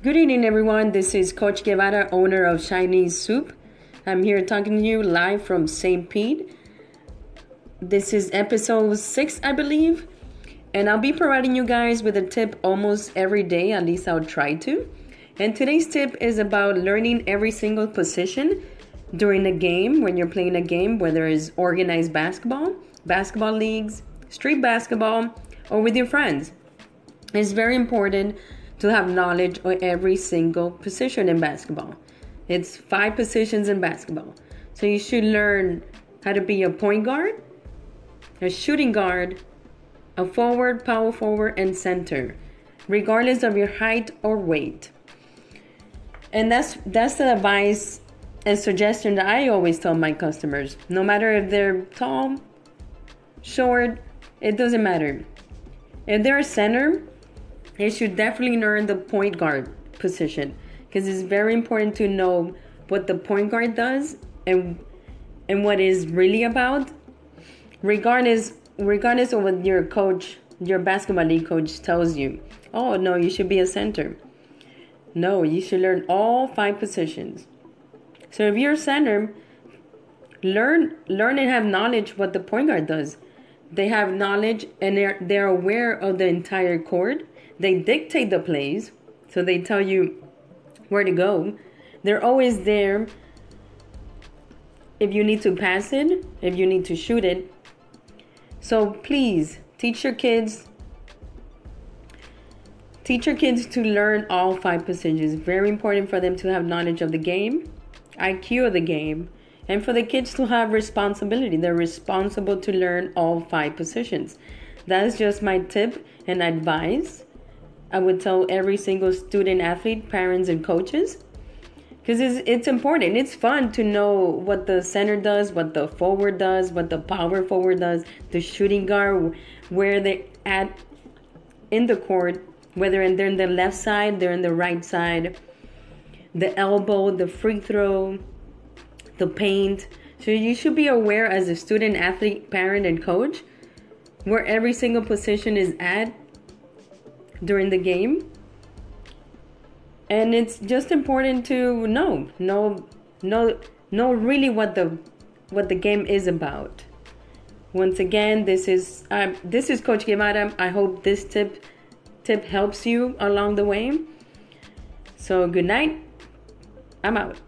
Good evening, everyone. This is Coach Guevara, owner of Chinese Soup. I'm here talking to you live from St. Pete. This is episode six, I believe, and I'll be providing you guys with a tip almost every day. At least I'll try to. And today's tip is about learning every single position during a game when you're playing a game, whether it's organized basketball, basketball leagues, street basketball, or with your friends. It's very important to have knowledge on every single position in basketball. It's five positions in basketball. So you should learn how to be a point guard, a shooting guard, a forward, power forward, and center, regardless of your height or weight. And that's that's the advice and suggestion that I always tell my customers. No matter if they're tall, short, it doesn't matter. If they're a center, they should definitely learn the point guard position because it's very important to know what the point guard does and and what is really about. Regardless regardless of what your coach your basketball league coach tells you oh no you should be a center. No you should learn all five positions. So if you're a center learn learn and have knowledge what the point guard does. They have knowledge and they're they're aware of the entire court they dictate the plays, so they tell you where to go. They're always there if you need to pass it, if you need to shoot it. So please teach your kids teach your kids to learn all five positions. Very important for them to have knowledge of the game, IQ of the game, and for the kids to have responsibility. They're responsible to learn all five positions. That's just my tip and advice I would tell every single student, athlete, parents, and coaches. Because it's, it's important. It's fun to know what the center does, what the forward does, what the power forward does, the shooting guard, where they at in the court, whether they're in the left side, they're in the right side, the elbow, the free throw, the paint. So you should be aware as a student, athlete, parent, and coach where every single position is at during the game. And it's just important to know, know, know, know really what the what the game is about. Once again, this is uh, this is Coach Guevara. I hope this tip tip helps you along the way. So good night. I'm out.